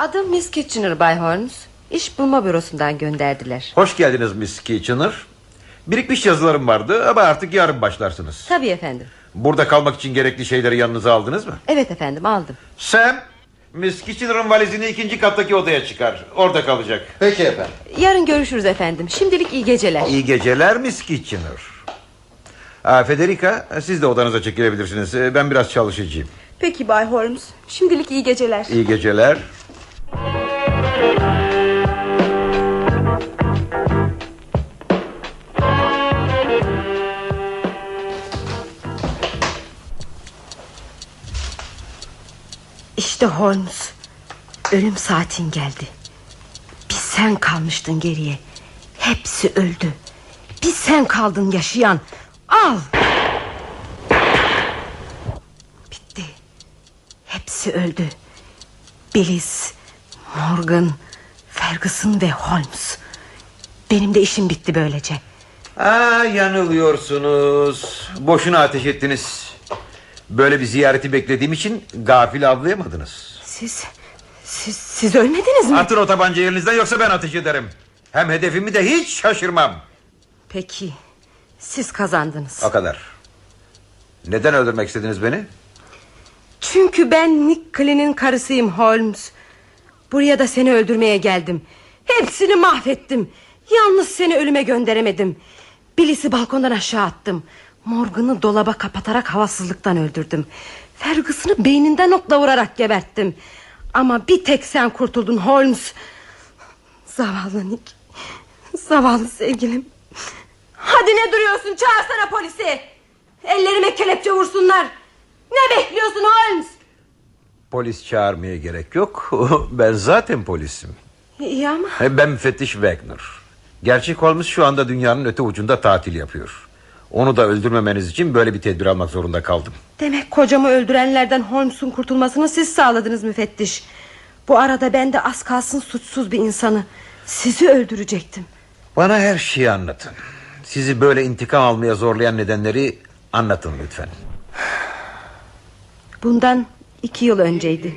Adım Miss Kitchener Bay Holmes. İş bulma bürosundan gönderdiler. Hoş geldiniz Miss Kitchener. Birikmiş yazılarım vardı ama artık yarın başlarsınız. Tabii efendim. Burada kalmak için gerekli şeyleri yanınıza aldınız mı? Evet efendim aldım. Sam, Miss Kitchener'ın valizini ikinci kattaki odaya çıkar. Orada kalacak. Peki efendim. Yarın görüşürüz efendim. Şimdilik iyi geceler. İyi geceler Miss Kitchener. Aa, Federica siz de odanıza çekilebilirsiniz. Ee, Ben biraz çalışacağım. Peki Bay Holmes. Şimdilik iyi geceler. İyi geceler. İşte Holmes. Ölüm saatin geldi. Bir sen kalmıştın geriye. Hepsi öldü. Bir sen kaldın yaşayan. Al. Bitti. Hepsi öldü. Beliz, Morgan, Ferguson ve Holmes. Benim de işim bitti böylece. Aa, yanılıyorsunuz. Boşuna ateş ettiniz. Böyle bir ziyareti beklediğim için gafil avlayamadınız. Siz, siz, siz ölmediniz mi? Atın o tabancayı elinizden yoksa ben ateş ederim. Hem hedefimi de hiç şaşırmam. Peki, siz kazandınız. O kadar. Neden öldürmek istediniz beni? Çünkü ben Nick Clay'nin karısıyım Holmes. Buraya da seni öldürmeye geldim. Hepsini mahvettim. Yalnız seni ölüme gönderemedim. Bilis'i balkondan aşağı attım. Morgan'ı dolaba kapatarak havasızlıktan öldürdüm. Ferguson'ı beyninden okla vurarak geberttim. Ama bir tek sen kurtuldun Holmes. Zavallı Nick. Zavallı sevgilim. Hadi ne duruyorsun çağırsana polisi. Ellerime kelepçe vursunlar. Ne bekliyorsun Holmes? Polis çağırmaya gerek yok. ben zaten polisim. İyi ama Ben müfettiş Wagner. Gerçek Holmes şu anda dünyanın öte ucunda tatil yapıyor. Onu da öldürmemeniz için böyle bir tedbir almak zorunda kaldım. demek kocamı öldürenlerden Holmes'un kurtulmasını siz sağladınız müfettiş. Bu arada ben de az kalsın suçsuz bir insanı. Sizi öldürecektim. Bana her şeyi anlatın. Sizi böyle intikam almaya zorlayan nedenleri anlatın lütfen. Bundan iki yıl önceydi.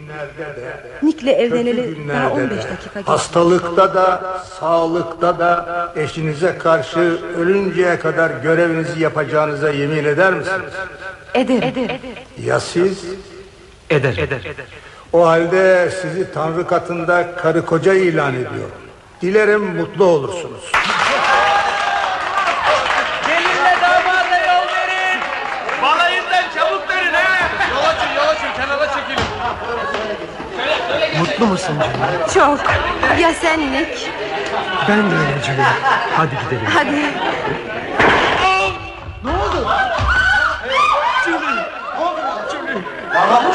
Nick'le evleneli daha günlerde 15 de, dakika geçti. Hastalıkta da sağlıkta da eşinize karşı ölünceye kadar görevinizi yapacağınıza yemin eder misiniz? Ederim. Ya siz? Eder. O halde sizi Tanrı katında karı koca ilan ediyorum. Dilerim mutlu olursunuz. Gelinle damada yol verin. Balayından çabuk dönün ha. Yol açın yol açın kenara çekilin. Mutlu musun canım? Çok. Ya sen Nick? Ben de öyle canım. Hadi gidelim. Hadi. Ne oldu?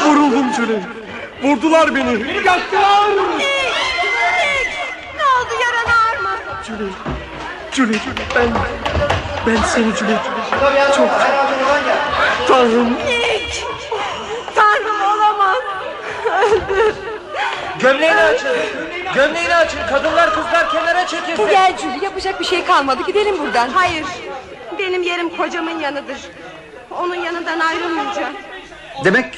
Vuruldum Julie. Vurdular beni. Yaktılar. Ne oldu yaran ağır mı? Julie. Julie. Ben, ben seni Julie. Çok. Tanrım. Nick! Tanrım olamaz. Öldür. Gömleğini açın. Gömleğini açın. Kadınlar kızlar kenara çekilsin. Gel Julie yapacak bir şey kalmadı gidelim buradan. Hayır. Benim yerim kocamın yanıdır. Onun yanından ayrılmayacağım. Demek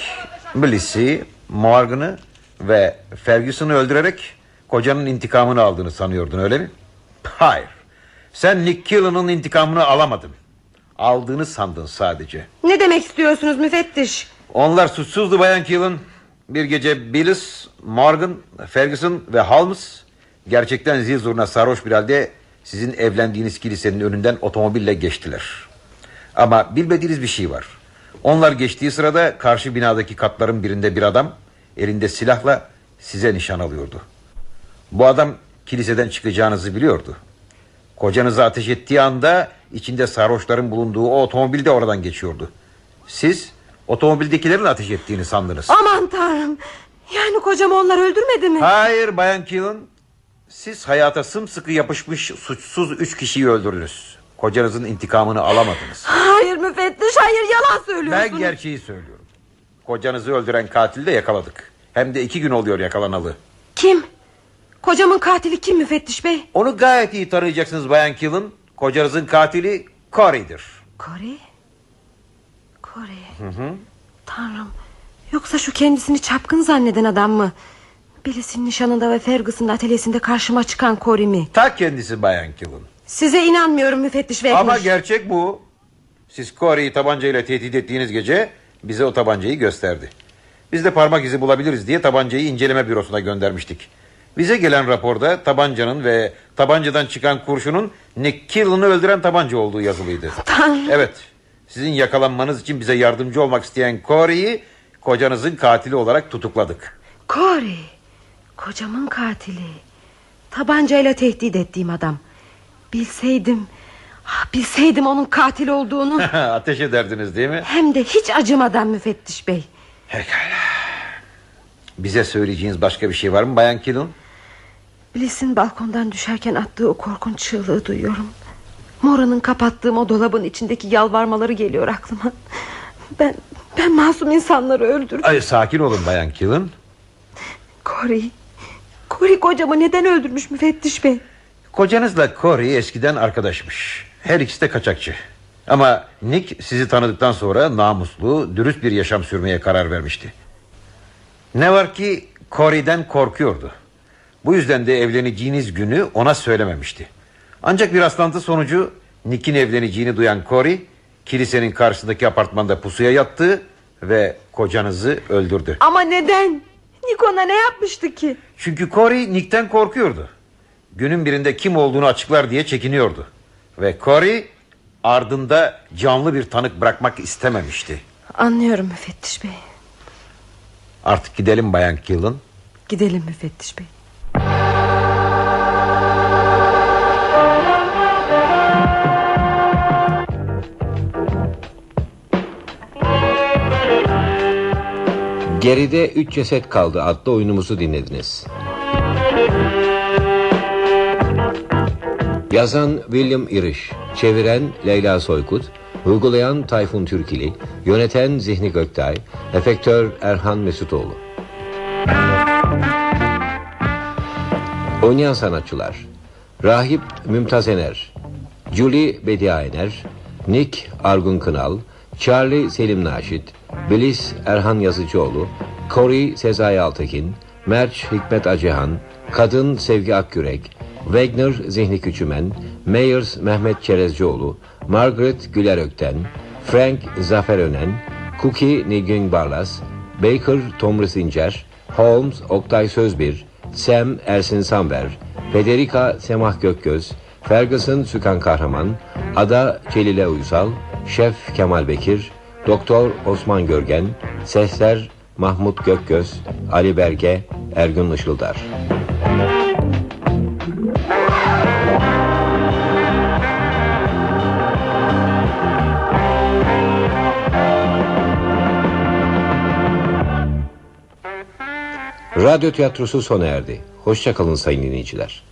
Bliss'i, Morgan'ı ve Ferguson'ı öldürerek kocanın intikamını aldığını sanıyordun öyle mi? Hayır. Sen Nick Killen'ın intikamını alamadın. Aldığını sandın sadece. Ne demek istiyorsunuz müfettiş? Onlar suçsuzdu Bayan Killen. Bir gece Billis, Morgan, Ferguson ve Holmes gerçekten zil zurna sarhoş bir halde sizin evlendiğiniz kilisenin önünden otomobille geçtiler. Ama bilmediğiniz bir şey var. Onlar geçtiği sırada karşı binadaki katların birinde bir adam elinde silahla size nişan alıyordu. Bu adam kiliseden çıkacağınızı biliyordu. Kocanızı ateş ettiği anda içinde sarhoşların bulunduğu o otomobil de oradan geçiyordu. Siz otomobildekilerin ateş ettiğini sandınız. Aman tanrım. Yani kocam onlar öldürmedi mi? Hayır Bayan Keelan. Siz hayata sımsıkı yapışmış suçsuz üç kişiyi öldürdünüz. Kocanızın intikamını alamadınız. Hayır müfettiş hayır yalan söylüyorsunuz. Ben gerçeği söylüyorum. Kocanızı öldüren katili de yakaladık. Hem de iki gün oluyor yakalanalı. Kim? Kocamın katili kim müfettiş bey? Onu gayet iyi tanıyacaksınız Bayan Keelan. Kocanızın katili Corey'dir. Corey? Corey. Hı hı. Tanrım. Yoksa şu kendisini çapkın zanneden adam mı? Bilis'in nişanında ve Ferguson'un atölyesinde karşıma çıkan Corey mi? Ta kendisi Bayan Keelan. Size inanmıyorum müfettiş Wagner. Ama gerçek bu. Siz Corey'i tabancayla tehdit ettiğiniz gece bize o tabancayı gösterdi. Biz de parmak izi bulabiliriz diye tabancayı inceleme bürosuna göndermiştik. Bize gelen raporda tabancanın ve tabancadan çıkan kurşunun Nick Killen'ı öldüren tabanca olduğu yazılıydı. Tanrım. Evet. Sizin yakalanmanız için bize yardımcı olmak isteyen Corey'i kocanızın katili olarak tutukladık. Corey. Kocamın katili. Tabancayla tehdit ettiğim adam. Bilseydim... ah, Bilseydim onun katil olduğunu... Ateş ederdiniz değil mi? Hem de hiç acımadan müfettiş bey. Bize söyleyeceğiniz başka bir şey var mı Bayan Killen? Bliss'in balkondan düşerken attığı o korkunç çığlığı duyuyorum. Mora'nın kapattığım o dolabın içindeki yalvarmaları geliyor aklıma. Ben ben masum insanları öldürdüm. Ay sakin olun Bayan Killen. Corey. Corey kocamı neden öldürmüş müfettiş bey? Kocanızla Corey eskiden arkadaşmış. Her ikisi de kaçakçı. Ama Nick sizi tanıdıktan sonra namuslu, dürüst bir yaşam sürmeye karar vermişti. Ne var ki Corey'den korkuyordu. Bu yüzden de evleneceğiniz günü ona söylememişti. Ancak bir rastlantı sonucu Nick'in evleneceğini duyan Corey... ...kilisenin karşısındaki apartmanda pusuya yattı... ...ve kocanızı öldürdü. Ama neden? Nick ona ne yapmıştı ki? Çünkü Corey Nick'ten korkuyordu. Günün birinde kim olduğunu açıklar diye çekiniyordu. Ve Corey ardında canlı bir tanık bırakmak istememişti. Anlıyorum müfettiş bey. Artık gidelim Bayan Killen. Gidelim müfettiş bey. Geride Üç Ceset Kaldı adlı oyunumuzu dinlediniz. Yazan William Irish, çeviren Leyla Soykut, uygulayan Tayfun Türkili, yöneten Zihni Göktay, efektör Erhan Mesutoğlu. Oynayan sanatçılar Rahip Mümtaz Ener Julie Bedia Ener Nick Argun Kınal Charlie Selim Naşit Bilis Erhan Yazıcıoğlu Corey Sezai Altekin Merç Hikmet Acehan Kadın Sevgi Akgürek Wagner Zihni Küçümen Meyers Mehmet Çerezcioğlu Margaret Güler Ökten Frank Zafer Önen Cookie Nilgün Barlas Baker Tomris Sincer Holmes Oktay Sözbir Sam Ersin Samver Federica Semah Gökgöz Ferguson Sükan Kahraman Ada Celile Uysal Şef Kemal Bekir Doktor Osman Görgen Sesler Mahmut Gökgöz Ali Berge Ergün Işıldar Radyo tiyatrosu sona erdi. Hoşçakalın sayın dinleyiciler.